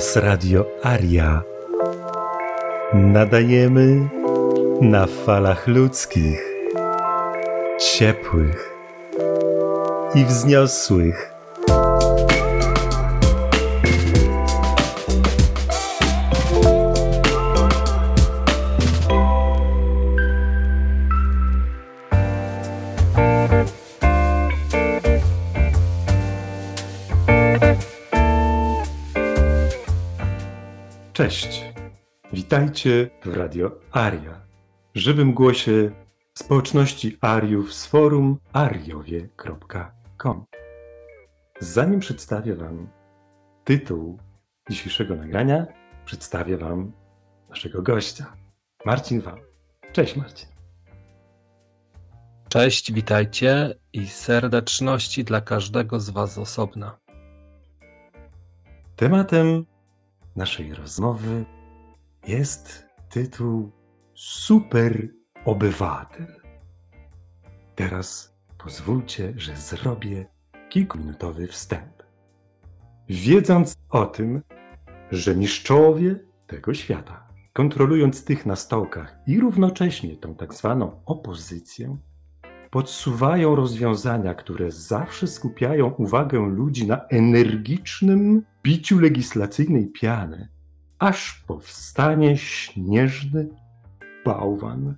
Was Radio Aria. Nadajemy na falach ludzkich, ciepłych i wzniosłych. Witajcie w Radio Aria, żywym głosie społeczności Ariów z forum ariowie.com. Zanim przedstawię Wam tytuł dzisiejszego nagrania, przedstawię Wam naszego gościa, Marcin Wam. Cześć Marcin. Cześć, witajcie i serdeczności dla każdego z Was osobna. Tematem naszej rozmowy jest tytuł Super Obywatel. Teraz pozwólcie, że zrobię kilkuminutowy wstęp. Wiedząc o tym, że mistrzowie tego świata, kontrolując tych na stołkach i równocześnie tą tak zwaną opozycję, podsuwają rozwiązania, które zawsze skupiają uwagę ludzi na energicznym biciu legislacyjnej piany, aż powstanie śnieżny bałwan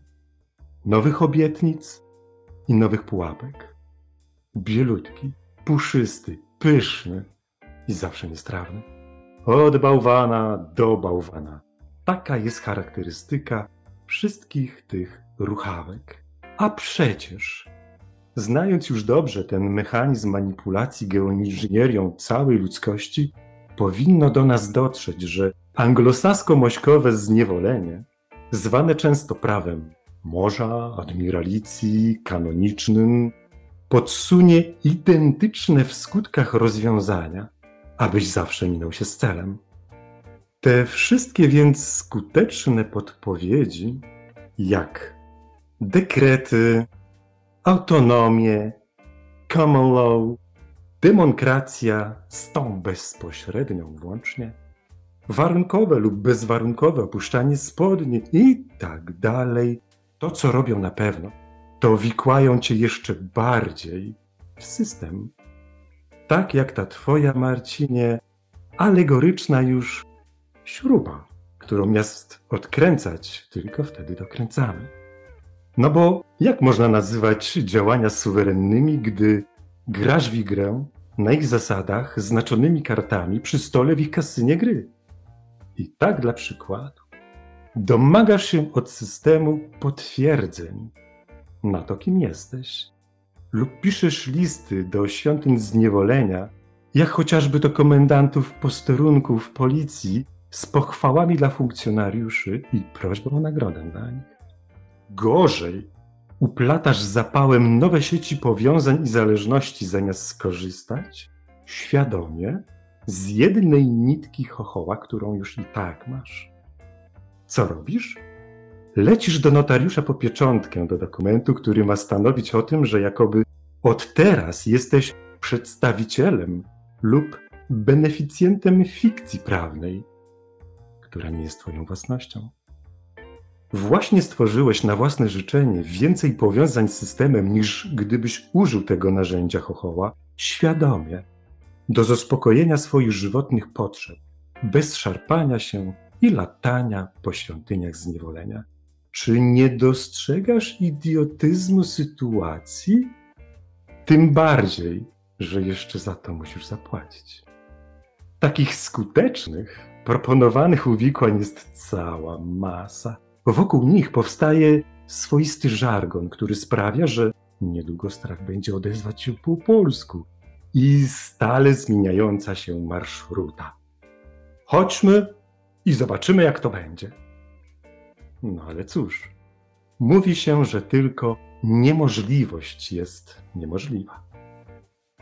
nowych obietnic i nowych pułapek. Bielutki, puszysty, pyszny i zawsze niestrawny. Od bałwana do bałwana. Taka jest charakterystyka wszystkich tych ruchawek. A przecież, znając już dobrze ten mechanizm manipulacji geoinżynierią całej ludzkości, powinno do nas dotrzeć, że anglosasko-mośkowe zniewolenie, zwane często prawem morza, admiralicji, kanonicznym, podsunie identyczne w skutkach rozwiązania, abyś zawsze minął się z celem. Te wszystkie więc skuteczne podpowiedzi, jak dekrety, autonomię, common law, demokracja z tą bezpośrednią włącznie, warunkowe lub bezwarunkowe opuszczanie spodni i tak dalej, to co robią na pewno, to wikłają cię jeszcze bardziej w system. Tak jak ta twoja, Marcinie, alegoryczna już śruba, którą miast odkręcać, tylko wtedy dokręcamy. No bo jak można nazywać działania suwerennymi, gdy grasz w grę na ich zasadach, znaczonymi kartami przy stole w ich kasynie gry? I tak dla przykładu, domagasz się od systemu potwierdzeń na to, kim jesteś, lub piszesz listy do świątyń zniewolenia, jak chociażby do komendantów posterunków policji z pochwałami dla funkcjonariuszy i prośbą o nagrodę dla nich. Gorzej, uplatasz zapałem nowe sieci powiązań i zależności zamiast skorzystać świadomie z jednej nitki chochoła, którą już i tak masz. Co robisz? Lecisz do notariusza po pieczątkę do dokumentu, który ma stanowić o tym, że jakoby od teraz jesteś przedstawicielem lub beneficjentem fikcji prawnej, która nie jest Twoją własnością. Właśnie stworzyłeś na własne życzenie więcej powiązań z systemem, niż gdybyś użył tego narzędzia chochoła świadomie do zaspokojenia swoich żywotnych potrzeb, bez szarpania się i latania po świątyniach zniewolenia. Czy nie dostrzegasz idiotyzmu sytuacji? Tym bardziej, że jeszcze za to musisz zapłacić. Takich skutecznych, proponowanych uwikłań jest cała masa. Wokół nich powstaje swoisty żargon, który sprawia, że niedługo strach będzie odezwać się po polsku i stale zmieniająca się marszruta. Chodźmy i zobaczymy, jak to będzie. No ale cóż, mówi się, że tylko niemożliwość jest niemożliwa.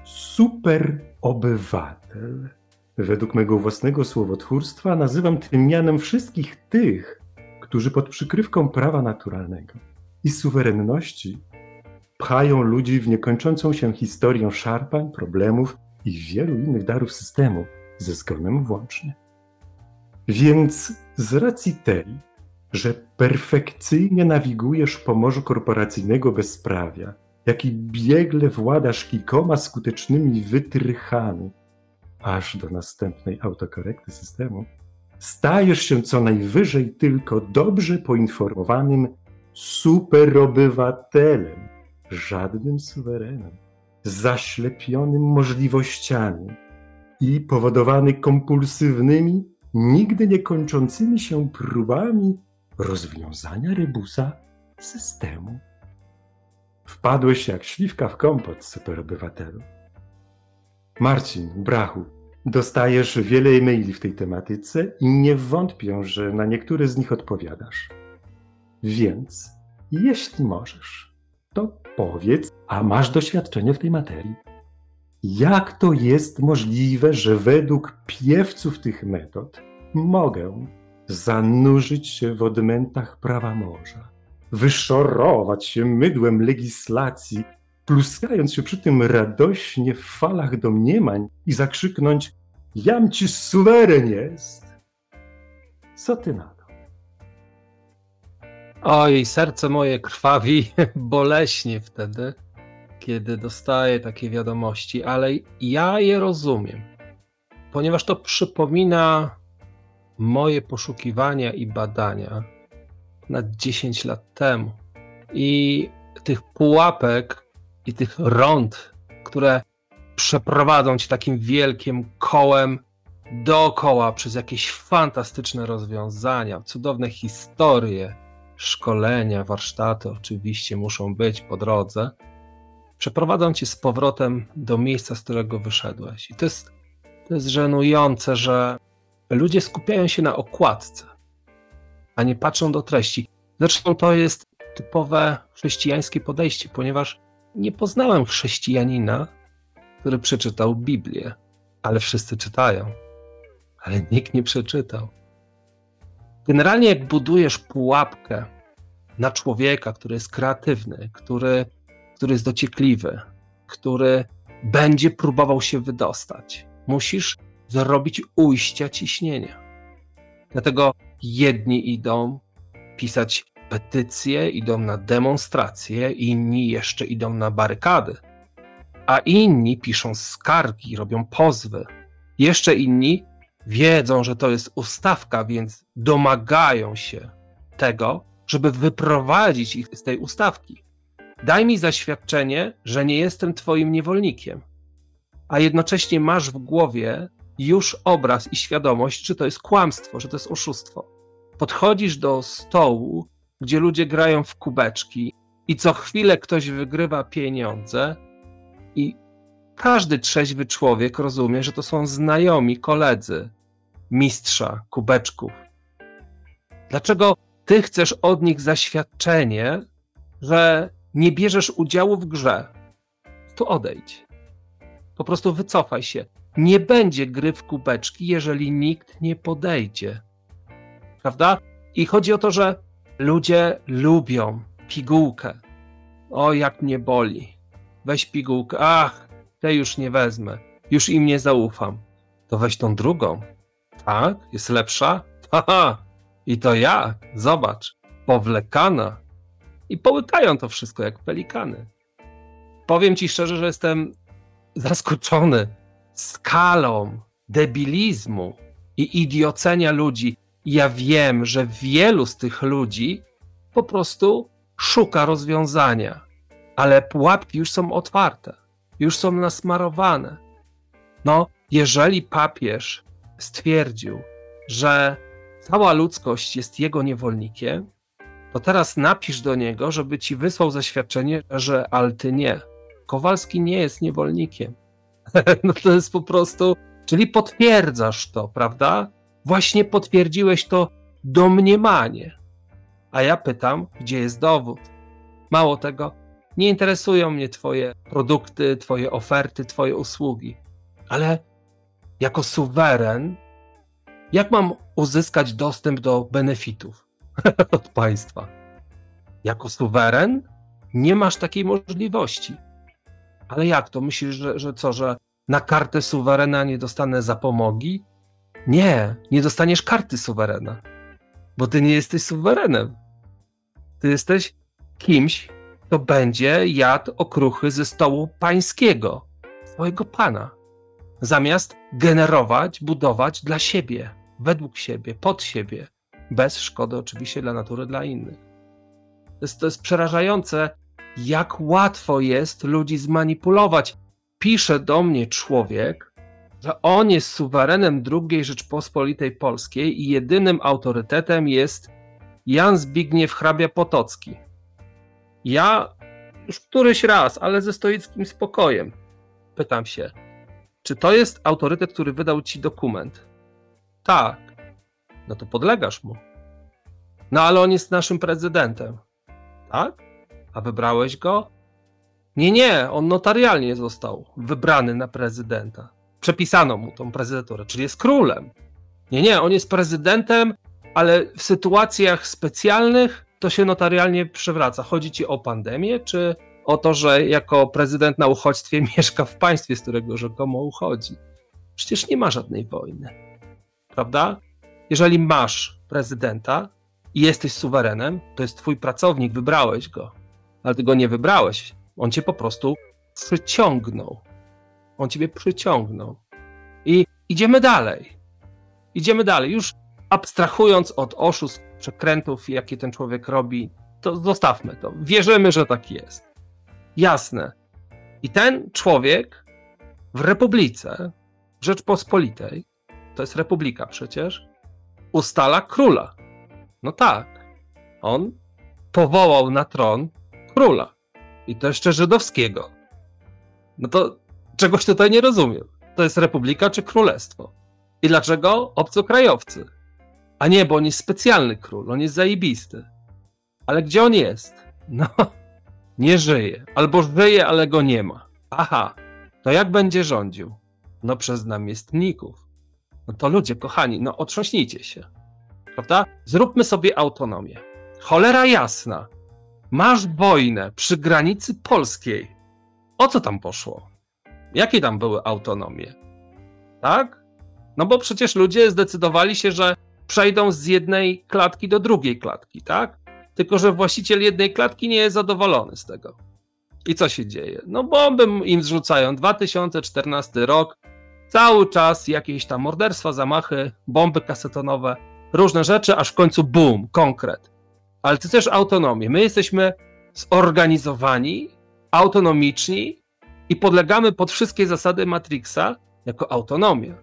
Super obywatel, według mego własnego słowotwórstwa, nazywam tym mianem wszystkich tych, którzy pod przykrywką prawa naturalnego i suwerenności pchają ludzi w niekończącą się historię szarpań, problemów i wielu innych darów systemu, ze zgonem włącznie. Więc z racji tej, że perfekcyjnie nawigujesz po morzu korporacyjnego bezprawia, jak i biegle władasz kilkoma skutecznymi wytrychami, aż do następnej autokorekty systemu, stajesz się co najwyżej tylko dobrze poinformowanym superobywatelem, żadnym suwerenem, zaślepionym możliwościami i powodowany kompulsywnymi, nigdy nie kończącymi się próbami rozwiązania rebusa systemu. Wpadłeś jak śliwka w kompot, superobywatelu. Marcin, brachu, dostajesz wiele e-maili w tej tematyce i nie wątpię, że na niektóre z nich odpowiadasz. Więc, jeśli możesz, to powiedz, a masz doświadczenie w tej materii. Jak to jest możliwe, że według piewców tych metod mogę zanurzyć się w odmętach prawa morza, wyszorować się mydłem legislacji, pluskając się przy tym radośnie w falach domniemań i zakrzyknąć Jam ci suweren jest! Co ty na to? Oj, serce moje krwawi boleśnie wtedy, kiedy dostaję takie wiadomości, ale ja je rozumiem, ponieważ to przypomina moje poszukiwania i badania na 10 lat temu. I tych pułapek i tych rąd, które przeprowadzą cię takim wielkim kołem dookoła przez jakieś fantastyczne rozwiązania, cudowne historie, szkolenia, warsztaty oczywiście muszą być po drodze. Przeprowadzą cię z powrotem do miejsca, z którego wyszedłeś. I to jest, to jest żenujące, że ludzie skupiają się na okładce, a nie patrzą do treści. Zresztą to jest typowe chrześcijańskie podejście, ponieważ nie poznałem chrześcijanina, który przeczytał Biblię, ale wszyscy czytają, ale nikt nie przeczytał. Generalnie, jak budujesz pułapkę na człowieka, który jest kreatywny, który, który jest dociekliwy, który będzie próbował się wydostać, musisz zrobić ujścia ciśnienia. Dlatego jedni idą pisać petycje, idą na demonstracje, inni jeszcze idą na barykady, a inni piszą skargi, robią pozwy. Jeszcze inni wiedzą, że to jest ustawka, więc domagają się tego, żeby wyprowadzić ich z tej ustawki. Daj mi zaświadczenie, że nie jestem Twoim niewolnikiem. A jednocześnie masz w głowie już obraz i świadomość, czy to jest kłamstwo, że to jest oszustwo. Podchodzisz do stołu, gdzie ludzie grają w kubeczki i co chwilę ktoś wygrywa pieniądze, i każdy trzeźwy człowiek rozumie, że to są znajomi koledzy mistrza kubeczków. Dlaczego ty chcesz od nich zaświadczenie, że nie bierzesz udziału w grze? Tu odejdź. Po prostu wycofaj się. Nie będzie gry w kubeczki, jeżeli nikt nie podejdzie. Prawda? I chodzi o to, że ludzie lubią pigułkę. O, jak mnie boli. Weź pigułkę. Ach, tej już nie wezmę. Już im nie zaufam. To weź tą drugą. Tak? Jest lepsza? Haha! I to jak? Zobacz. Powlekana. I połykają to wszystko jak pelikany. Powiem ci szczerze, że jestem zaskoczony skalą debilizmu i idiocenia ludzi. Ja wiem, że wielu z tych ludzi po prostu szuka rozwiązania, ale pułapki już są otwarte, już są nasmarowane. No, jeżeli papież stwierdził, że cała ludzkość jest jego niewolnikiem, to teraz napisz do niego, żeby ci wysłał zaświadczenie, że alty nie. Kowalski nie jest niewolnikiem. no to jest po prostu, czyli potwierdzasz to, prawda? Właśnie potwierdziłeś to domniemanie. A ja pytam, gdzie jest dowód? Mało tego, nie interesują mnie Twoje produkty, Twoje oferty, Twoje usługi, ale jako suweren, jak mam uzyskać dostęp do benefitów od państwa? Jako suweren nie masz takiej możliwości. Ale jak to? Myślisz, że, że co, że na kartę suwerena nie dostanę zapomogi? Nie, nie dostaniesz karty suwerena, bo ty nie jesteś suwerenem. Ty jesteś kimś, kto będzie jadł okruchy ze stołu pańskiego, swojego pana, zamiast generować, budować dla siebie, według siebie, pod siebie, bez szkody oczywiście dla natury, dla innych. To jest, to jest przerażające, jak łatwo jest ludzi zmanipulować. Pisze do mnie człowiek, że on jest suwerenem II Rzeczpospolitej Polskiej i jedynym autorytetem jest Jan Zbigniew Hrabia Potocki. Ja już któryś raz, ale ze stoickim spokojem pytam się, czy to jest autorytet, który wydał ci dokument? Tak. No to podlegasz mu. No ale on jest naszym prezydentem. Tak? A wybrałeś go? Nie, nie, on notarialnie został wybrany na prezydenta. Przepisano mu tą prezydenturę, czyli jest królem. Nie, nie, on jest prezydentem, ale w sytuacjach specjalnych to się notarialnie przewraca. Chodzi ci o pandemię, czy o to, że jako prezydent na uchodźstwie mieszka w państwie, z którego rzekomo uchodzi? Przecież nie ma żadnej wojny. Prawda? Jeżeli masz prezydenta i jesteś suwerenem, to jest twój pracownik, wybrałeś go. Ale ty go nie wybrałeś. On cię po prostu przyciągnął. On ciebie przyciągnął. I idziemy dalej. Idziemy dalej. Już abstrahując od oszustw, przekrętów, jakie ten człowiek robi, to zostawmy to. Wierzymy, że tak jest. Jasne. I ten człowiek w Republice, w Rzeczpospolitej, to jest Republika przecież, ustala króla. No tak. On powołał na tron króla. I to jeszcze żydowskiego. No to czegoś tutaj nie rozumiem. To jest republika czy królestwo? I dlaczego obcokrajowcy? A nie, bo on jest specjalny król, on jest zajebisty. Ale gdzie on jest? No, nie żyje. Albo żyje, ale go nie ma. Aha, to jak będzie rządził? No przez namiestników. No to ludzie, kochani, no otrząśnijcie się. Prawda? Zróbmy sobie autonomię. Cholera jasna. Masz wojnę przy granicy polskiej. O co tam poszło? Jakie tam były autonomie? Tak? No bo przecież ludzie zdecydowali się, że przejdą z jednej klatki do drugiej klatki, tak? Tylko, że właściciel jednej klatki nie jest zadowolony z tego. I co się dzieje? No bomby im zrzucają. 2014 rok, cały czas jakieś tam morderstwa, zamachy, bomby kasetonowe, różne rzeczy, aż w końcu boom, konkret. Ale to też autonomię. My jesteśmy zorganizowani, autonomiczni i podlegamy pod wszystkie zasady Matrixa jako autonomia.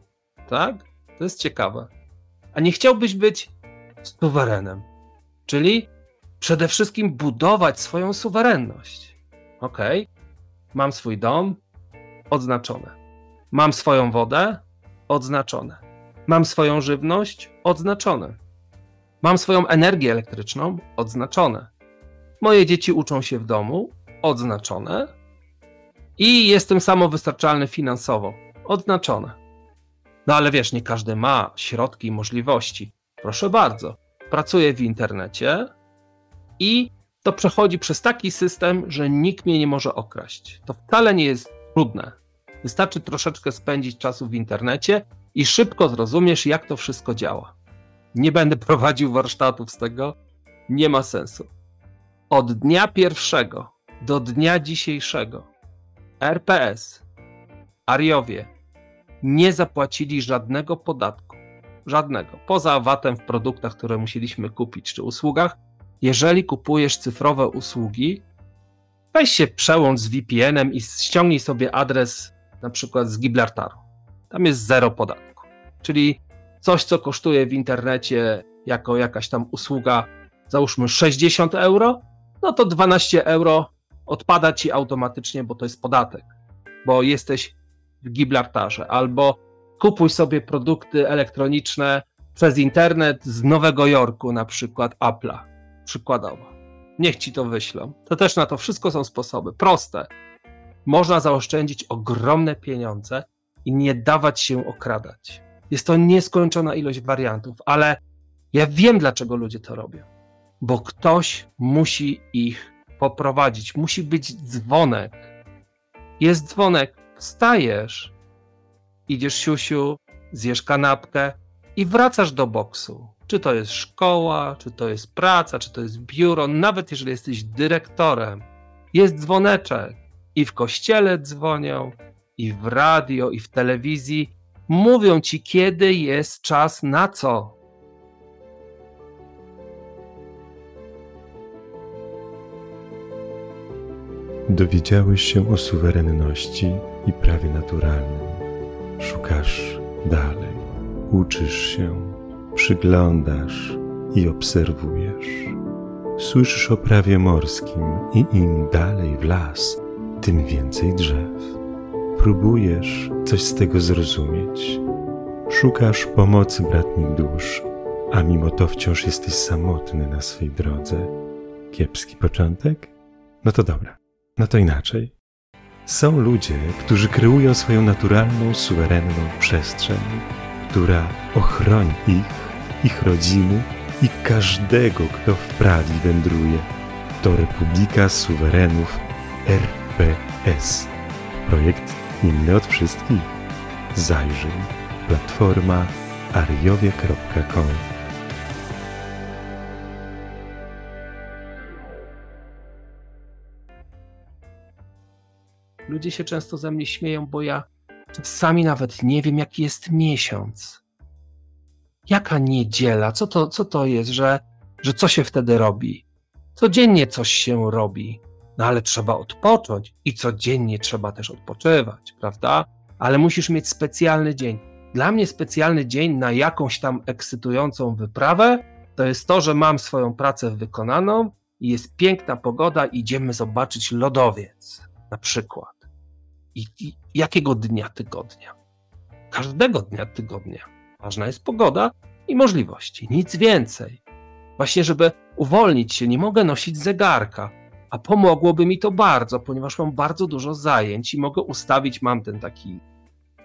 Tak? To jest ciekawe a nie chciałbyś być suwerenem. Czyli przede wszystkim budować swoją suwerenność. Ok, mam swój dom, odznaczone. Mam swoją wodę, odznaczone. Mam swoją żywność, odznaczone. Mam swoją energię elektryczną, odznaczone. Moje dzieci uczą się w domu, odznaczone. I jestem samowystarczalny finansowo, odznaczone. No ale wiesz, nie każdy ma środki i możliwości. Proszę bardzo, pracuję w internecie i to przechodzi przez taki system, że nikt mnie nie może okraść. To wcale nie jest trudne. Wystarczy troszeczkę spędzić czasu w internecie i szybko zrozumiesz, jak to wszystko działa. Nie będę prowadził warsztatów z tego, nie ma sensu. Od dnia pierwszego do dnia dzisiejszego RPS, Ariowie, nie zapłacili żadnego podatku. Żadnego. Poza VAT-em w produktach, które musieliśmy kupić, czy usługach. Jeżeli kupujesz cyfrowe usługi, weź się przełącz z VPN-em i ściągnij sobie adres na przykład z Gibraltaru. Tam jest zero podatku. Czyli coś, co kosztuje w internecie jako jakaś tam usługa, załóżmy 60 euro, no to 12 euro odpada ci automatycznie, bo to jest podatek, bo jesteś w Gibraltarze, albo kupuj sobie produkty elektroniczne przez internet z Nowego Jorku, na przykład Apple'a, przykładowo. Niech ci to wyślą. To też na to wszystko są sposoby. Proste. Można zaoszczędzić ogromne pieniądze i nie dawać się okradać. Jest to nieskończona ilość wariantów, ale ja wiem, dlaczego ludzie to robią. Bo ktoś musi ich poprowadzić. Musi być dzwonek. Jest dzwonek, Wstajesz, idziesz siusiu, zjesz kanapkę, i wracasz do boksu. Czy to jest szkoła, czy to jest praca, czy to jest biuro, nawet jeżeli jesteś dyrektorem, jest dzwoneczek i w kościele dzwonią, i w radio, i w telewizji. Mówią ci, kiedy jest czas na co. Dowiedziałeś się o suwerenności i prawie naturalnym. Szukasz dalej, uczysz się, przyglądasz i obserwujesz. Słyszysz o prawie morskim i im dalej w las, tym więcej drzew. Próbujesz coś z tego zrozumieć. Szukasz pomocy bratnich dusz, a mimo to wciąż jesteś samotny na swej drodze. Kiepski początek? No to dobra. No to inaczej. Są ludzie, którzy kreują swoją naturalną, suwerenną przestrzeń, która ochroni ich, ich rodziny i każdego, kto w prawi wędruje. To Republika Suwerenów RPS. Projekt inny od wszystkich. Zajrzyj. Platforma ariowie.com Ludzie się często ze mnie śmieją, bo ja czasami nawet nie wiem, jaki jest miesiąc. Jaka niedziela? Co to, co to jest, że, że co się wtedy robi? Codziennie coś się robi, no ale trzeba odpocząć i codziennie trzeba też odpoczywać, prawda? Ale musisz mieć specjalny dzień. Dla mnie specjalny dzień na jakąś tam ekscytującą wyprawę to jest to, że mam swoją pracę wykonaną i jest piękna pogoda, idziemy zobaczyć lodowiec na przykład. I, I, jakiego dnia tygodnia? Każdego dnia tygodnia. Ważna jest pogoda i możliwości, nic więcej. Właśnie, żeby uwolnić się, nie mogę nosić zegarka, a pomogłoby mi to bardzo, ponieważ mam bardzo dużo zajęć i mogę ustawić, mam ten taki,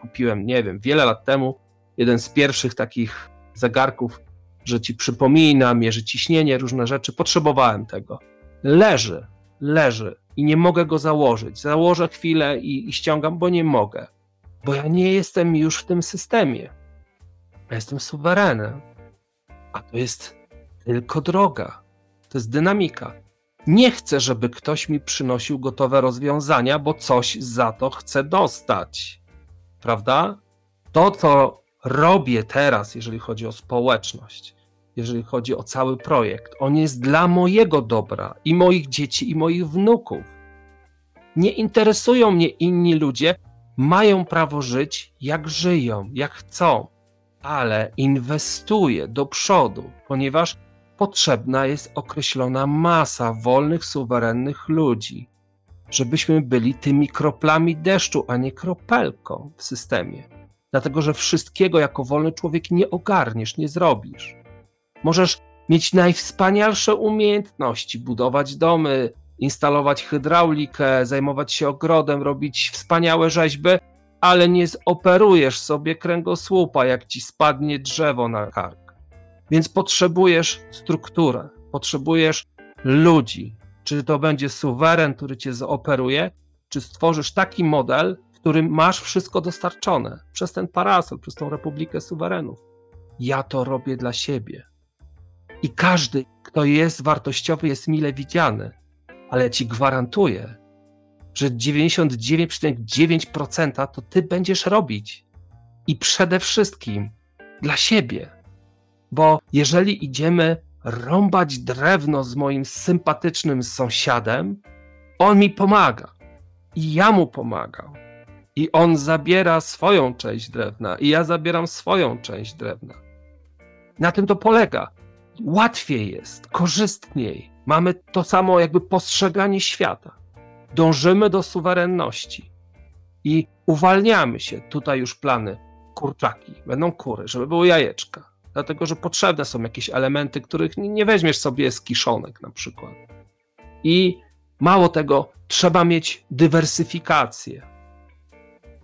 kupiłem, nie wiem, wiele lat temu, jeden z pierwszych takich zegarków, że ci przypomina, mierzy ciśnienie, różne rzeczy. Potrzebowałem tego. Leży, leży i nie mogę go założyć. Założę chwilę i, i ściągam, bo nie mogę. Bo ja nie jestem już w tym systemie. Ja jestem suwerenem. A to jest tylko droga. To jest dynamika. Nie chcę, żeby ktoś mi przynosił gotowe rozwiązania, bo coś za to chcę dostać. Prawda? To, co robię teraz, jeżeli chodzi o społeczność, jeżeli chodzi o cały projekt. On jest dla mojego dobra i moich dzieci i moich wnuków. Nie interesują mnie inni ludzie, mają prawo żyć jak żyją, jak chcą, ale inwestuję do przodu, ponieważ potrzebna jest określona masa wolnych, suwerennych ludzi, żebyśmy byli tymi kroplami deszczu, a nie kropelką w systemie. Dlatego, że wszystkiego jako wolny człowiek nie ogarniesz, nie zrobisz. Możesz mieć najwspanialsze umiejętności, budować domy, instalować hydraulikę, zajmować się ogrodem, robić wspaniałe rzeźby, ale nie zoperujesz sobie kręgosłupa, jak ci spadnie drzewo na kark. Więc potrzebujesz strukturę, potrzebujesz ludzi. Czy to będzie suweren, który cię zaoperuje, czy stworzysz taki model, w którym masz wszystko dostarczone przez ten parasol, przez tą Republikę Suwerenów. Ja to robię dla siebie. I każdy, kto jest wartościowy, jest mile widziany. Ale ci gwarantuję, że 99,9% to ty będziesz robić. I przede wszystkim dla siebie. Bo jeżeli idziemy rąbać drewno z moim sympatycznym sąsiadem, on mi pomaga. I ja mu pomagam. I on zabiera swoją część drewna, i ja zabieram swoją część drewna. Na tym to polega łatwiej jest, korzystniej. Mamy to samo jakby postrzeganie świata. Dążymy do suwerenności i uwalniamy się. Tutaj już plany kurczaki, będą kury, żeby były jajeczka. Dlatego, że potrzebne są jakieś elementy, których nie weźmiesz sobie z kiszonek na przykład. I mało tego, trzeba mieć dywersyfikację.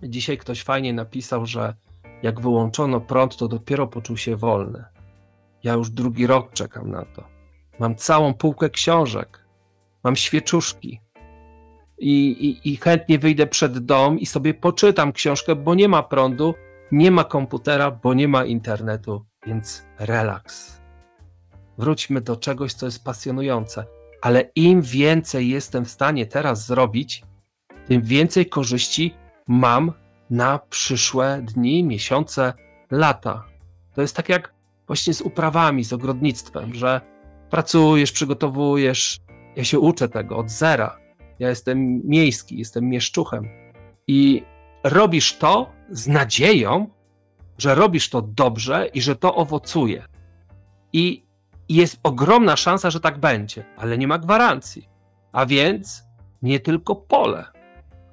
Dzisiaj ktoś fajnie napisał, że jak wyłączono prąd, to dopiero poczuł się wolny. Ja już drugi rok czekam na to. Mam całą półkę książek, mam świeczuszki. I, i, I chętnie wyjdę przed dom i sobie poczytam książkę, bo nie ma prądu, nie ma komputera, bo nie ma internetu Więc relaks. Wróćmy do czegoś, co jest pasjonujące. Ale im więcej jestem w stanie teraz zrobić, tym więcej korzyści mam na przyszłe dni, miesiące, lata. To jest tak jak właśnie z uprawami, z ogrodnictwem, że pracujesz, przygotowujesz. Ja się uczę tego od zera. Ja jestem miejski, jestem mieszczuchem. I robisz to z nadzieją, że robisz to dobrze i że to owocuje. I jest ogromna szansa, że tak będzie, ale nie ma gwarancji. A więc nie tylko pole,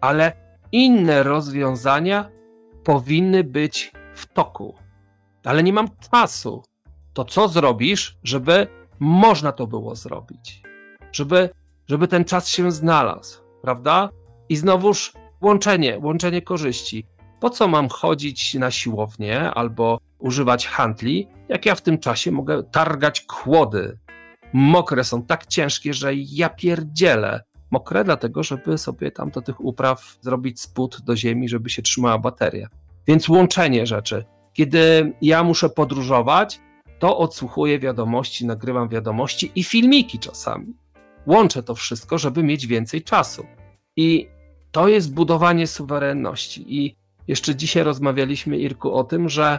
ale inne rozwiązania powinny być w toku. Ale nie mam czasu. To co zrobisz, żeby można to było zrobić? Żeby, żeby ten czas się znalazł, prawda? I znowuż łączenie, łączenie korzyści. Po co mam chodzić na siłownię albo używać handli, jak ja w tym czasie mogę targać kłody? Mokre są tak ciężkie, że ja pierdzielę. Mokre dlatego, żeby sobie tam do tych upraw zrobić spód do ziemi, żeby się trzymała bateria. Więc łączenie rzeczy. Kiedy ja muszę podróżować, to odsłuchuję wiadomości, nagrywam wiadomości i filmiki czasami. Łączę to wszystko, żeby mieć więcej czasu. I to jest budowanie suwerenności. I jeszcze dzisiaj rozmawialiśmy, Irku, o tym, że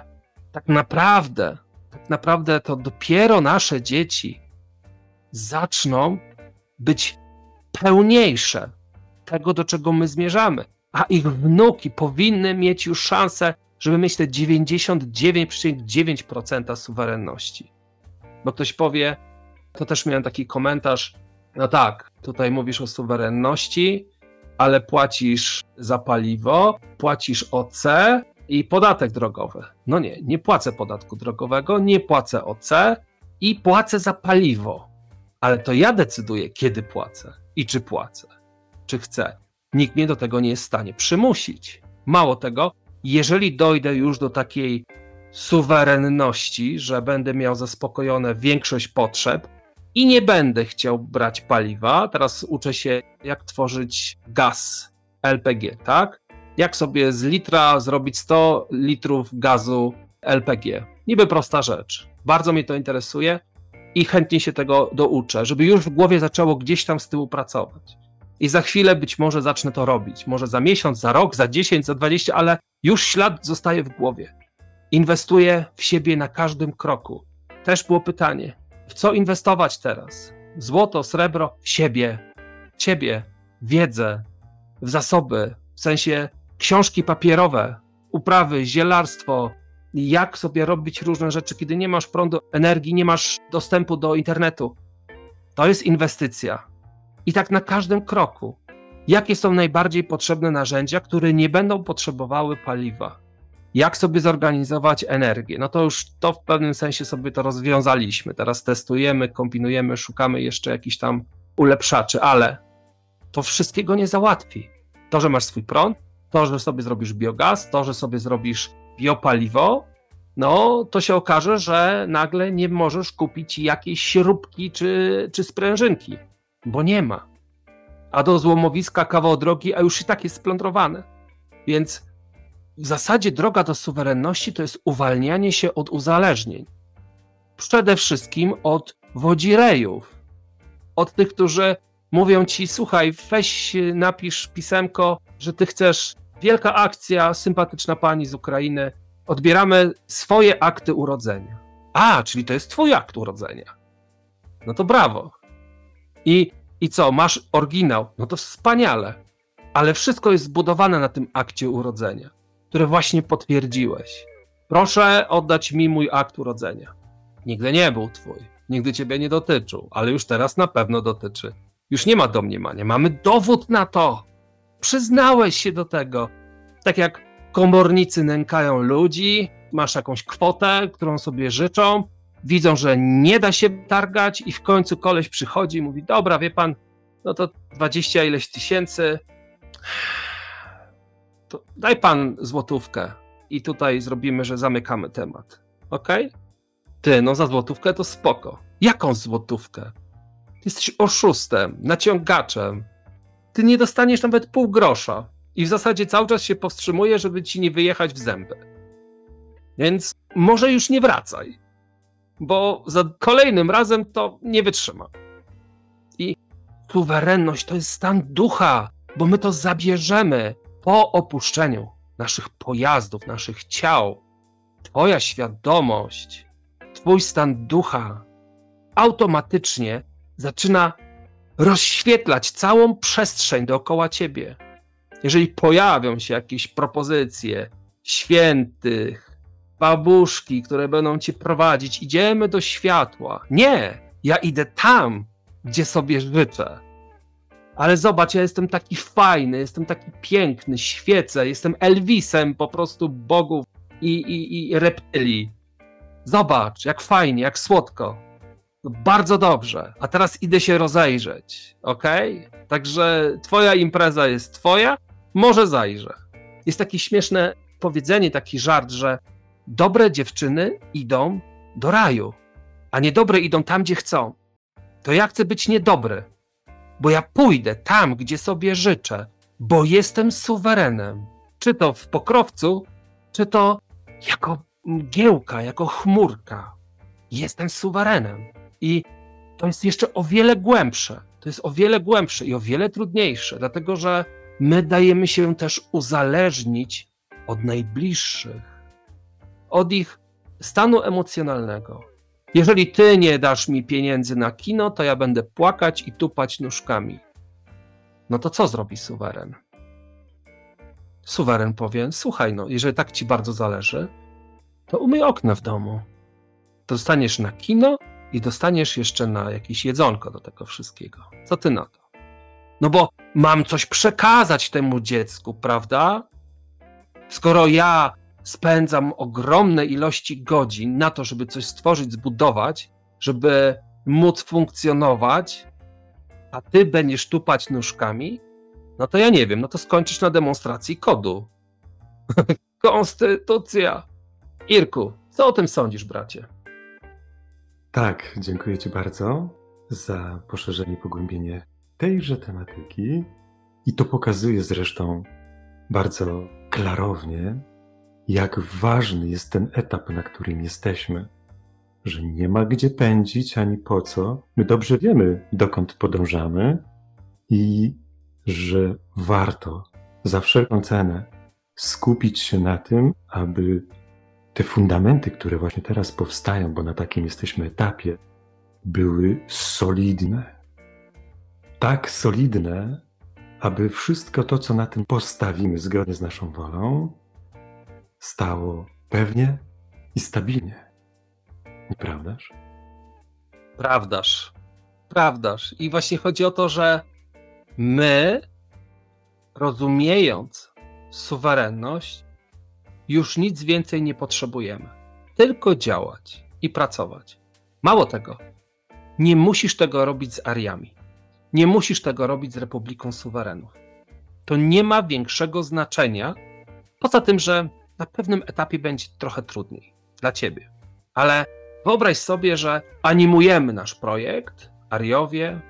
tak naprawdę, tak naprawdę to dopiero nasze dzieci zaczną być pełniejsze tego, do czego my zmierzamy. A ich wnuki powinny mieć już szansę, żeby mieć te 99,9% suwerenności. Bo ktoś powie, to też miałem taki komentarz, no tak, tutaj mówisz o suwerenności, ale płacisz za paliwo, płacisz OC i podatek drogowy. No nie, nie płacę podatku drogowego, nie płacę OC i płacę za paliwo. Ale to ja decyduję, kiedy płacę i czy płacę, czy chcę. Nikt mnie do tego nie jest w stanie przymusić. Mało tego, jeżeli dojdę już do takiej suwerenności, że będę miał zaspokojone większość potrzeb, i nie będę chciał brać paliwa. Teraz uczę się, jak tworzyć gaz LPG, tak? Jak sobie z litra zrobić 100 litrów gazu LPG. Niby prosta rzecz. Bardzo mnie to interesuje i chętnie się tego douczę, żeby już w głowie zaczęło gdzieś tam z tyłu pracować. I za chwilę być może zacznę to robić. Może za miesiąc, za rok, za 10, za 20, ale już ślad zostaje w głowie. Inwestuję w siebie na każdym kroku. Też było pytanie, w co inwestować teraz? Złoto, srebro, w siebie, ciebie, wiedzę, w zasoby, w sensie książki papierowe, uprawy, zielarstwo, jak sobie robić różne rzeczy, kiedy nie masz prądu, energii, nie masz dostępu do internetu. To jest inwestycja. I tak na każdym kroku. Jakie są najbardziej potrzebne narzędzia, które nie będą potrzebowały paliwa? jak sobie zorganizować energię. No to już to w pewnym sensie sobie to rozwiązaliśmy. Teraz testujemy, kombinujemy, szukamy jeszcze jakichś tam ulepszaczy, ale to wszystkiego nie załatwi. To, że masz swój prąd, to, że sobie zrobisz biogaz, to, że sobie zrobisz biopaliwo, no to się okaże, że nagle nie możesz kupić jakiejś śrubki czy, czy sprężynki, bo nie ma. A do złomowiska kawał drogi, a już i tak jest splądrowane. Więc w zasadzie droga do suwerenności to jest uwalnianie się od uzależnień. Przede wszystkim od wodzirejów. Od tych, którzy mówią ci: Słuchaj, weź, napisz pisemko, że ty chcesz. Wielka akcja, sympatyczna pani z Ukrainy. Odbieramy swoje akty urodzenia. A, czyli to jest twój akt urodzenia. No to brawo. I, I co, masz oryginał? No to wspaniale. Ale wszystko jest zbudowane na tym akcie urodzenia które właśnie potwierdziłeś. Proszę oddać mi mój akt urodzenia. Nigdy nie był twój, nigdy ciebie nie dotyczył, ale już teraz na pewno dotyczy. Już nie ma domniemania, mamy dowód na to. Przyznałeś się do tego. Tak jak komornicy nękają ludzi, masz jakąś kwotę, którą sobie życzą, widzą, że nie da się targać i w końcu koleś przychodzi i mówi, dobra, wie pan, no to dwadzieścia ileś tysięcy, to daj pan złotówkę i tutaj zrobimy, że zamykamy temat. Ok? Ty, no za złotówkę to spoko. Jaką złotówkę? Ty jesteś oszustem, naciągaczem. Ty nie dostaniesz nawet pół grosza. I w zasadzie cały czas się powstrzymuje, żeby ci nie wyjechać w zęby. Więc może już nie wracaj, bo za kolejnym razem to nie wytrzyma. I suwerenność to jest stan ducha, bo my to zabierzemy po opuszczeniu naszych pojazdów, naszych ciał. Twoja świadomość, Twój stan ducha automatycznie zaczyna rozświetlać całą przestrzeń dookoła ciebie. Jeżeli pojawią się jakieś propozycje świętych, babuszki, które będą cię prowadzić, idziemy do światła. Nie, ja idę tam, gdzie sobie życzę. Ale zobacz, ja jestem taki fajny, jestem taki piękny, świecę, jestem Elvisem po prostu bogów i, i, i reptylii. Zobacz, jak fajnie, jak słodko. Bardzo dobrze. A teraz idę się rozejrzeć, ok? Także twoja impreza jest twoja, może zajrzę. Jest takie śmieszne powiedzenie, taki żart, że dobre dziewczyny idą do raju, a niedobre idą tam, gdzie chcą. To ja chcę być niedobry, bo ja pójdę tam, gdzie sobie życzę, bo jestem suwerenem. Czy to w pokrowcu, czy to jako mgiełka, jako chmurka. Jestem suwerenem. I to jest jeszcze o wiele głębsze. To jest o wiele głębsze i o wiele trudniejsze, dlatego że my dajemy się też uzależnić od najbliższych, od ich stanu emocjonalnego. Jeżeli ty nie dasz mi pieniędzy na kino, to ja będę płakać i tupać nóżkami. No to co zrobi suweren? Suweren powie: Słuchaj, no, jeżeli tak ci bardzo zależy, to umyj okna w domu. Dostaniesz na kino i dostaniesz jeszcze na jakieś jedzonko do tego wszystkiego. Co ty na to? No bo mam coś przekazać temu dziecku, prawda? Skoro ja spędzam ogromne ilości godzin na to, żeby coś stworzyć, zbudować, żeby móc funkcjonować, a ty będziesz tupać nóżkami, no to ja nie wiem, no to skończysz na demonstracji kodu. Konstytucja. Irku, co o tym sądzisz, bracie? Tak, dziękuję Ci bardzo za poszerzenie i pogłębienie tejże tematyki. I to pokazuje zresztą bardzo klarownie, jak ważny jest ten etap, na którym jesteśmy. Że nie ma gdzie pędzić ani po co. My dobrze wiemy, dokąd podążamy i że warto za wszelką cenę skupić się na tym, aby te fundamenty, które właśnie teraz powstają, bo na takim jesteśmy etapie, były solidne. Tak solidne, aby wszystko to, co na tym postawimy zgodnie z naszą wolą, stało pewnie i stabilnie. Nieprawdaż? Prawdaż. Prawdaż. I właśnie chodzi o to, że my, rozumiejąc suwerenność, już nic więcej nie potrzebujemy. Tylko działać i pracować. Mało tego, nie musisz tego robić z Ariami. Nie musisz tego robić z Republiką Suwerenów. To nie ma większego znaczenia, poza tym, że na pewnym etapie będzie trochę trudniej dla ciebie. Ale wyobraź sobie, że animujemy nasz projekt, Ariowie,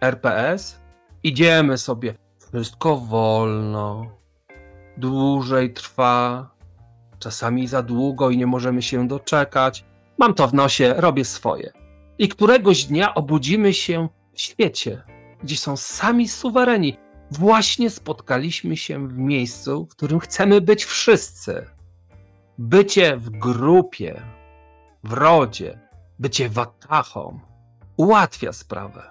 RPS, idziemy sobie, wszystko wolno, dłużej trwa, czasami za długo i nie możemy się doczekać. Mam to w nosie, robię swoje. I któregoś dnia obudzimy się w świecie, gdzie są sami suwereni. Właśnie spotkaliśmy się w miejscu, w którym chcemy być wszyscy. Bycie w grupie, w rodzie, bycie watachą ułatwia sprawę.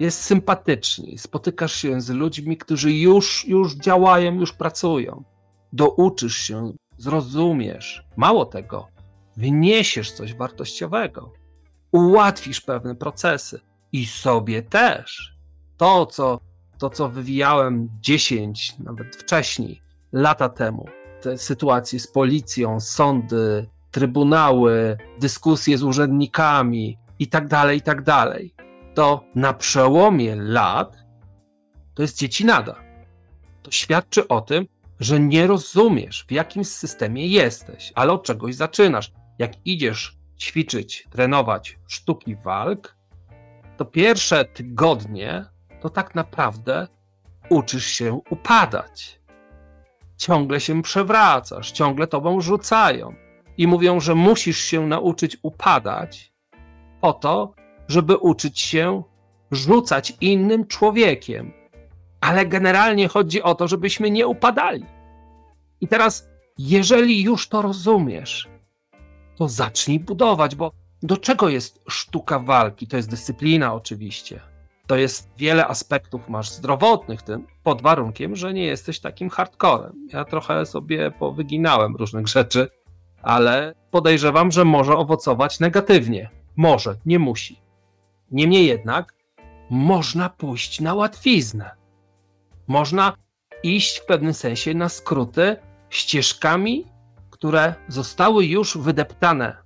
Jest sympatycznie, spotykasz się z ludźmi, którzy już, już działają, już pracują. Douczysz się zrozumiesz. Mało tego, wniesiesz coś wartościowego, ułatwisz pewne procesy i sobie też. To, co, to, co wywijałem 10, nawet wcześniej, lata temu, sytuacje z policją, sądy, trybunały, dyskusje z urzędnikami i tak dalej, i tak dalej, to na przełomie lat to jest dziecinada. To świadczy o tym, że nie rozumiesz, w jakim systemie jesteś, ale od czegoś zaczynasz. Jak idziesz ćwiczyć, trenować sztuki walk, to pierwsze tygodnie to tak naprawdę uczysz się upadać. Ciągle się przewracasz, ciągle tobą rzucają. i mówią, że musisz się nauczyć upadać po to, żeby uczyć się rzucać innym człowiekiem. Ale generalnie chodzi o to, żebyśmy nie upadali. I teraz, jeżeli już to rozumiesz, to zacznij budować, bo do czego jest sztuka walki? To jest dyscyplina, oczywiście. To jest wiele aspektów masz zdrowotnych, tym pod warunkiem, że nie jesteś takim hardcorem. Ja trochę sobie powyginałem różnych rzeczy, ale podejrzewam, że może owocować negatywnie. Może, nie musi. Niemniej jednak można pójść na łatwiznę. Można iść w pewnym sensie na skróty ścieżkami, które zostały już wydeptane.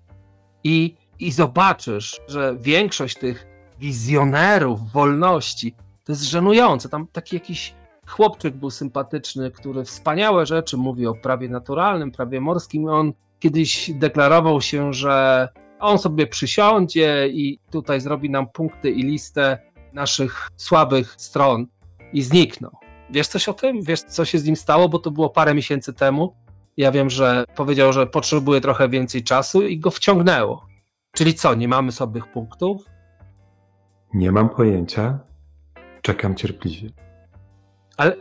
I, i zobaczysz, że większość tych wizjonerów wolności to jest żenujące. Tam taki jakiś chłopczyk był sympatyczny, który wspaniałe rzeczy mówi o prawie naturalnym, prawie morskim. On kiedyś deklarował się, że on sobie przysiądzie i tutaj zrobi nam punkty i listę naszych słabych stron i zniknął. Wiesz coś o tym? Wiesz, co się z nim stało? Bo to było parę miesięcy temu. Ja wiem, że powiedział, że potrzebuje trochę więcej czasu i go wciągnęło. Czyli co, nie mamy słabych punktów? Nie mam pojęcia. Czekam cierpliwie. Ale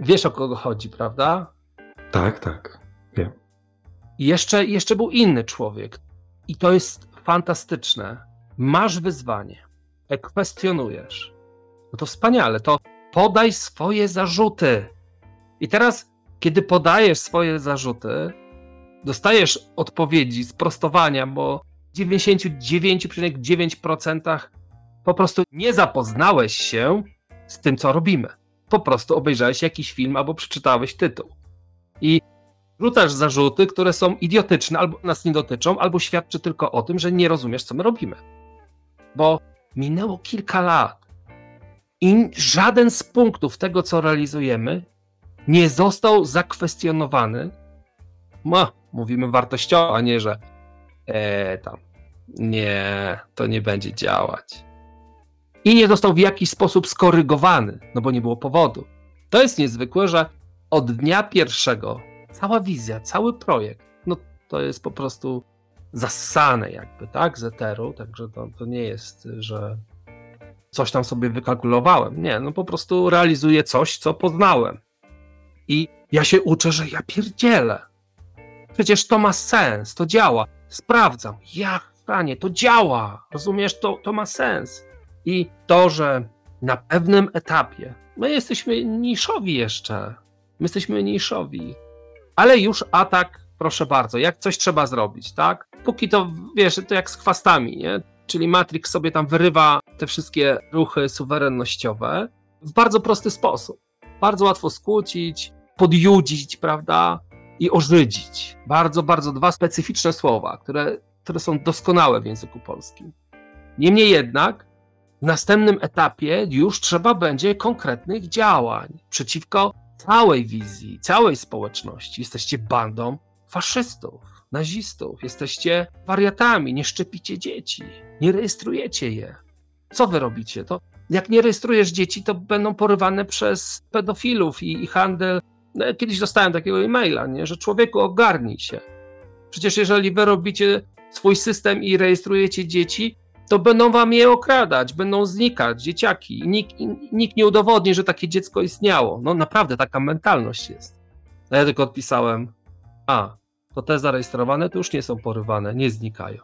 wiesz o kogo chodzi, prawda? Tak, tak. Wiem. I jeszcze, jeszcze był inny człowiek. I to jest fantastyczne. Masz wyzwanie, kwestionujesz. No to wspaniale, to podaj swoje zarzuty. I teraz, kiedy podajesz swoje zarzuty, dostajesz odpowiedzi, sprostowania, bo w 99,9% po prostu nie zapoznałeś się z tym, co robimy. Po prostu obejrzałeś jakiś film albo przeczytałeś tytuł. I rzucasz zarzuty, które są idiotyczne, albo nas nie dotyczą, albo świadczy tylko o tym, że nie rozumiesz, co my robimy. Bo minęło kilka lat i żaden z punktów tego, co realizujemy, nie został zakwestionowany. No, mówimy wartościowo, a nie, że e, tam, nie, to nie będzie działać. I nie został w jakiś sposób skorygowany, no bo nie było powodu. To jest niezwykłe, że od dnia pierwszego cała wizja, cały projekt, no to jest po prostu zassane jakby, tak, z eteru, także to, to nie jest, że coś tam sobie wykalkulowałem. Nie, no po prostu realizuję coś, co poznałem. I ja się uczę, że ja pierdzielę. Przecież to ma sens, to działa. Sprawdzam. Ja, panie, to działa. Rozumiesz, to, to ma sens. I to, że na pewnym etapie my jesteśmy niszowi jeszcze. My jesteśmy niszowi. Ale już atak, proszę bardzo, jak coś trzeba zrobić, tak? Póki to, wiesz, to jak z chwastami, nie? Czyli Matrix sobie tam wyrywa te wszystkie ruchy suwerennościowe w bardzo prosty sposób. Bardzo łatwo skłócić, podjudzić, prawda? I ożydzić. Bardzo, bardzo dwa specyficzne słowa, które, które są doskonałe w języku polskim. Niemniej jednak, w następnym etapie już trzeba będzie konkretnych działań przeciwko całej wizji, całej społeczności. Jesteście bandą faszystów nazistów, jesteście wariatami, nie szczepicie dzieci, nie rejestrujecie je. Co wy robicie? To jak nie rejestrujesz dzieci, to będą porywane przez pedofilów i, i handel. No, kiedyś dostałem takiego e-maila, nie? że człowieku ogarnij się. Przecież jeżeli wy robicie swój system i rejestrujecie dzieci, to będą wam je okradać, będą znikać dzieciaki. Nikt, nikt nie udowodni, że takie dziecko istniało. No naprawdę taka mentalność jest. A ja tylko odpisałem, a, to te zarejestrowane to już nie są porywane, nie znikają.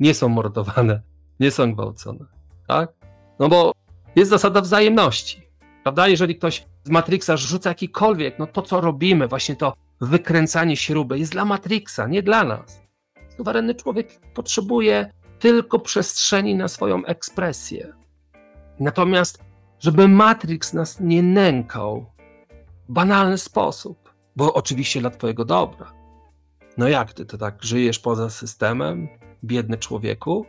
Nie są mordowane, nie są gwałcone. Tak? No bo jest zasada wzajemności. Prawda? Jeżeli ktoś z Matrixa rzuca jakikolwiek, no to co robimy, właśnie to wykręcanie śruby jest dla Matrixa, nie dla nas. Suwerenny człowiek potrzebuje tylko przestrzeni na swoją ekspresję. Natomiast, żeby Matrix nas nie nękał w banalny sposób, bo oczywiście dla Twojego dobra, no jak ty to tak żyjesz poza systemem, biedny człowieku?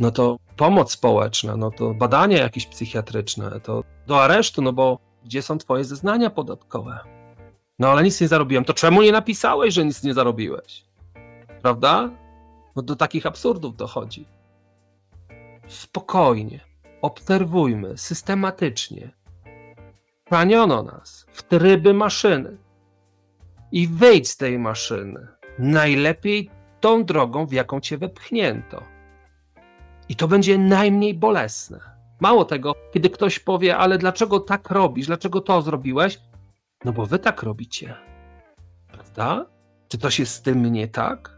No to pomoc społeczna, no to badania jakieś psychiatryczne, to do aresztu, no bo gdzie są twoje zeznania podatkowe? No ale nic nie zarobiłem. To czemu nie napisałeś, że nic nie zarobiłeś? Prawda? No do takich absurdów dochodzi. Spokojnie, obserwujmy systematycznie. Praniono nas w tryby maszyny. I wyjdź z tej maszyny najlepiej tą drogą, w jaką cię wepchnięto. I to będzie najmniej bolesne. Mało tego, kiedy ktoś powie, ale dlaczego tak robisz, dlaczego to zrobiłeś? No bo wy tak robicie. Prawda? Czy to się z tym nie tak?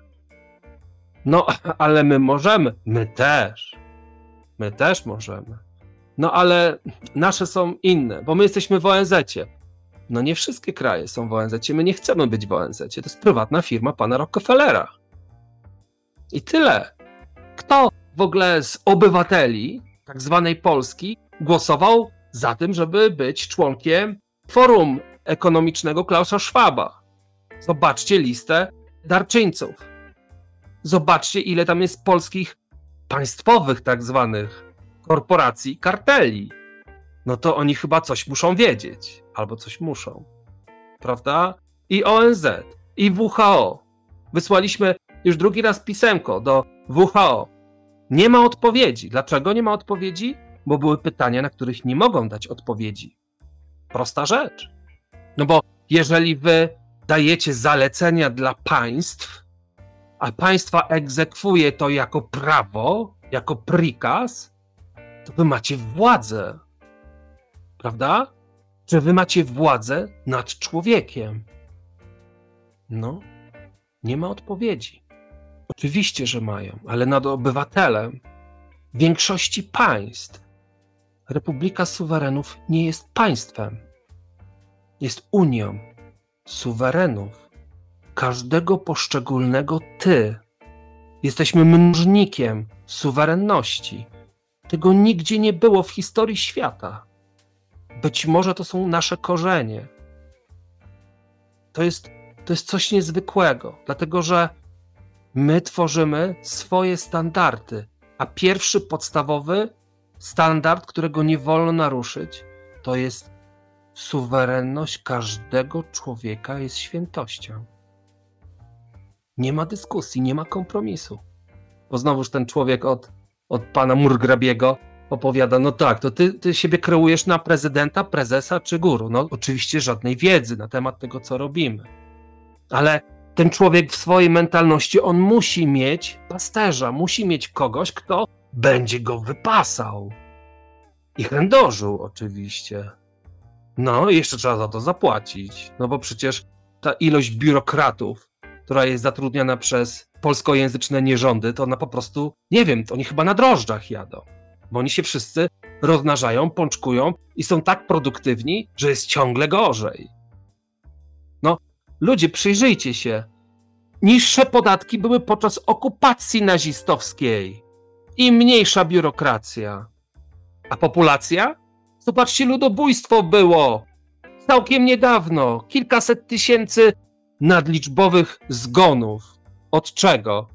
No, ale my możemy. My też. My też możemy. No ale nasze są inne, bo my jesteśmy w ONZ-cie. No nie wszystkie kraje są w ONZ-cie, my nie chcemy być w ONZ-cie. To jest prywatna firma pana Rockefellera. I tyle. Kto w ogóle z obywateli tak zwanej Polski głosował za tym, żeby być członkiem Forum Ekonomicznego Klausa Schwaba? Zobaczcie listę darczyńców. Zobaczcie, ile tam jest polskich państwowych tak zwanych korporacji, karteli. No to oni chyba coś muszą wiedzieć, albo coś muszą. Prawda? I ONZ, i WHO. Wysłaliśmy już drugi raz pisemko do WHO. Nie ma odpowiedzi. Dlaczego nie ma odpowiedzi? Bo były pytania, na których nie mogą dać odpowiedzi. Prosta rzecz. No bo jeżeli wy dajecie zalecenia dla państw, a państwa egzekwuje to jako prawo, jako prikaz, to wy macie władzę. Prawda? Czy wy macie władzę nad człowiekiem? No, nie ma odpowiedzi. Oczywiście, że mają, ale nad obywatelem większości państw Republika Suwerenów nie jest państwem. Jest unią suwerenów, każdego poszczególnego ty. Jesteśmy mnożnikiem suwerenności. Tego nigdzie nie było w historii świata. Być może to są nasze korzenie. To jest, to jest coś niezwykłego, dlatego że my tworzymy swoje standardy, a pierwszy podstawowy standard, którego nie wolno naruszyć, to jest suwerenność każdego człowieka jest świętością. Nie ma dyskusji, nie ma kompromisu. Bo znowuż ten człowiek od, od pana Murgrabiego opowiada, no tak, to ty, ty siebie kreujesz na prezydenta, prezesa czy guru. No oczywiście żadnej wiedzy na temat tego, co robimy. Ale ten człowiek w swojej mentalności, on musi mieć pasterza, musi mieć kogoś, kto będzie go wypasał. I chędożył oczywiście. No, jeszcze trzeba za to zapłacić. No bo przecież ta ilość biurokratów, która jest zatrudniana przez polskojęzyczne nierządy, to ona po prostu, nie wiem, to oni chyba na drożdżach jadą. Bo oni się wszyscy rozmnażają, pączkują i są tak produktywni, że jest ciągle gorzej. No, ludzie, przyjrzyjcie się. Niższe podatki były podczas okupacji nazistowskiej i mniejsza biurokracja. A populacja? Zobaczcie, ludobójstwo było. Całkiem niedawno. Kilkaset tysięcy nadliczbowych zgonów. Od czego?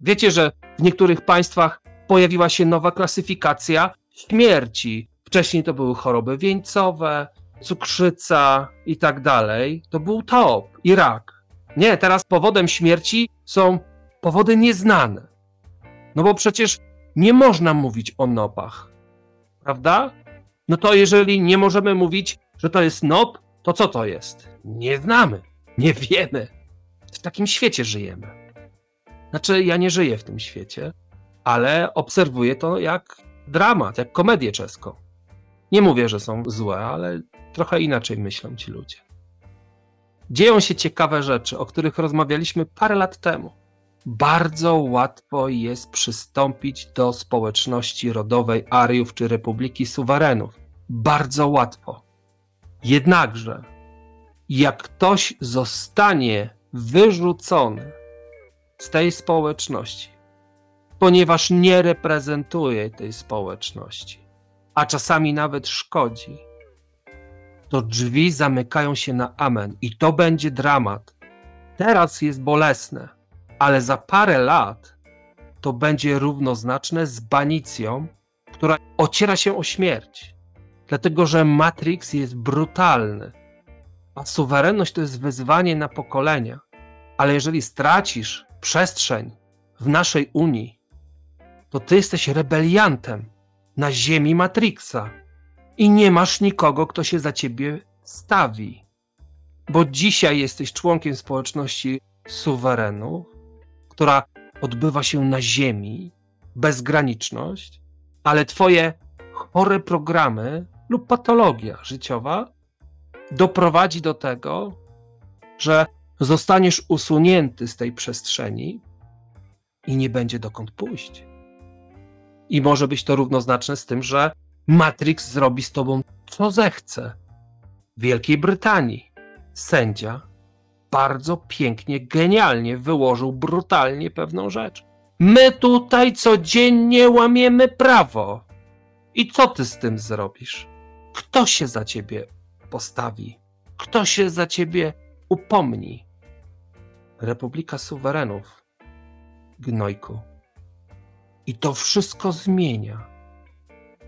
Wiecie, że w niektórych państwach pojawiła się nowa klasyfikacja śmierci. Wcześniej to były choroby wieńcowe, cukrzyca i tak dalej. To był top i rak. Nie, teraz powodem śmierci są powody nieznane. No bo przecież nie można mówić o nopach. Prawda? No to jeżeli nie możemy mówić, że to jest nop, to co to jest? Nie znamy, nie wiemy. W takim świecie żyjemy. Znaczy, ja nie żyję w tym świecie, ale obserwuję to jak dramat, jak komedię czeską. Nie mówię, że są złe, ale trochę inaczej myślą ci ludzie. Dzieją się ciekawe rzeczy, o których rozmawialiśmy parę lat temu. Bardzo łatwo jest przystąpić do społeczności rodowej Ariów czy Republiki Suwerenów. Bardzo łatwo. Jednakże, jak ktoś zostanie wyrzucony z tej społeczności, ponieważ nie reprezentuje tej społeczności, a czasami nawet szkodzi, to drzwi zamykają się na amen i to będzie dramat. Teraz jest bolesne, ale za parę lat to będzie równoznaczne z banicją, która ociera się o śmierć. Dlatego, że Matrix jest brutalny, a suwerenność to jest wyzwanie na pokolenia. Ale jeżeli stracisz przestrzeń w naszej Unii, to ty jesteś rebeliantem na ziemi Matrixa i nie masz nikogo, kto się za ciebie stawi. Bo dzisiaj jesteś członkiem społeczności suwerenów, która odbywa się na Ziemi, bezgraniczność, ale twoje chore programy lub patologia życiowa doprowadzi do tego, że zostaniesz usunięty z tej przestrzeni i nie będzie dokąd pójść. I może być to równoznaczne z tym, że Matrix zrobi z tobą co zechce. W Wielkiej Brytanii sędzia bardzo pięknie, genialnie wyłożył brutalnie pewną rzecz. My tutaj codziennie łamiemy prawo. I co ty z tym zrobisz? Kto się za ciebie postawi? Kto się za ciebie upomni? Republika Suwerenów, gnojku. I to wszystko zmienia.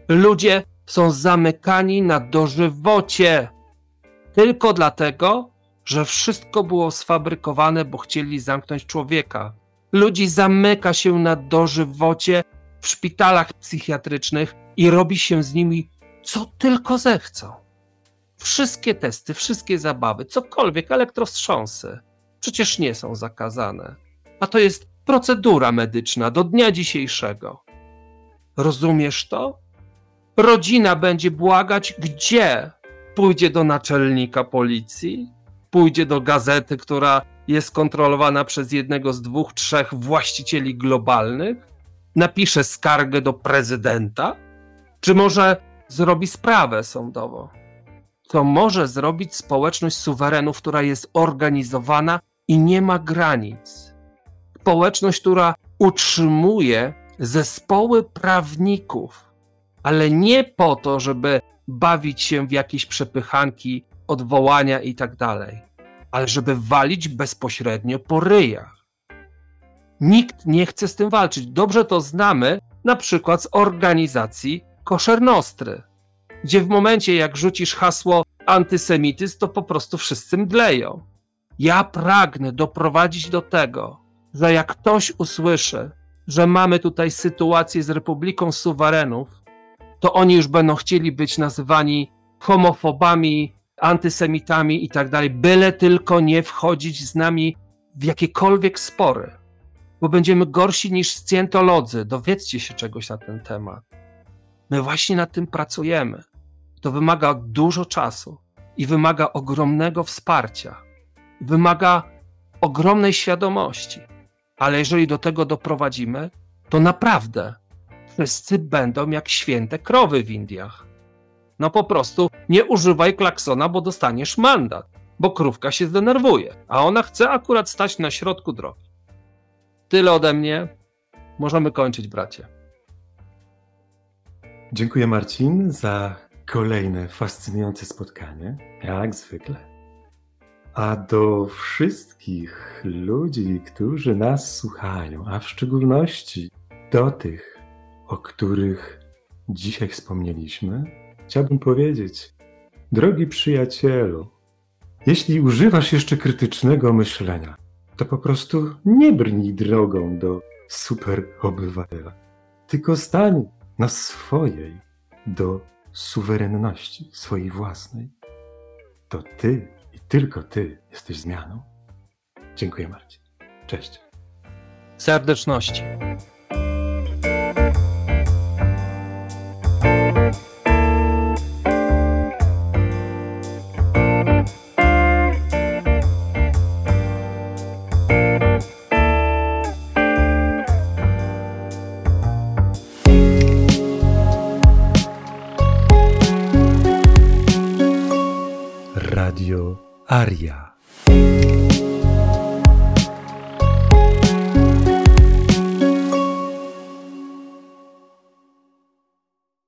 Ludzie są zamykani na dożywocie tylko dlatego, że wszystko było sfabrykowane, bo chcieli zamknąć człowieka. Ludzi zamyka się na dożywocie w szpitalach psychiatrycznych i robi się z nimi co tylko zechcą. Wszystkie testy, wszystkie zabawy, cokolwiek, elektrostrząsy, przecież nie są zakazane. A to jest procedura medyczna do dnia dzisiejszego. Rozumiesz to? Rodzina będzie błagać, gdzie pójdzie do naczelnika policji, pójdzie do gazety, która jest kontrolowana przez jednego z dwóch, trzech właścicieli globalnych, napisze skargę do prezydenta, czy może zrobi sprawę sądową. Co może zrobić społeczność suwerenów, która jest organizowana i nie ma granic. Społeczność, która utrzymuje zespoły prawników, ale nie po to, żeby bawić się w jakieś przepychanki, odwołania i tak dalej, ale żeby walić bezpośrednio po ryjach. Nikt nie chce z tym walczyć. Dobrze to znamy na przykład z organizacji koszernostry, gdzie w momencie jak rzucisz hasło antysemityzm, to po prostu wszyscy mdleją. Ja pragnę doprowadzić do tego, że jak ktoś usłyszy, że mamy tutaj sytuację z Republiką Suwerenów, to oni już będą chcieli być nazywani homofobami, antysemitami i tak dalej, byle tylko nie wchodzić z nami w jakiekolwiek spory, bo będziemy gorsi niż scjentolodzy. Dowiedzcie się czegoś na ten temat. My właśnie nad tym pracujemy. To wymaga dużo czasu i wymaga ogromnego wsparcia. Wymaga ogromnej świadomości. Ale jeżeli do tego doprowadzimy, to naprawdę wszyscy będą jak święte krowy w Indiach. No po prostu nie używaj klaksona, bo dostaniesz mandat, bo krówka się zdenerwuje, a ona chce akurat stać na środku drogi. Tyle ode mnie. Możemy kończyć, bracie. Dziękuję Marcin za kolejne fascynujące spotkanie, jak zwykle. A do wszystkich ludzi, którzy nas słuchają, a w szczególności do tych, o których dzisiaj wspomnieliśmy, chciałbym powiedzieć: Drogi przyjacielu, jeśli używasz jeszcze krytycznego myślenia, to po prostu nie brnij drogą do super obywatela, tylko stań na swojej do suwerenności swojej własnej. To ty i tylko ty jesteś zmianą. Dziękuję Marcin. Cześć. Serdeczności. Aria.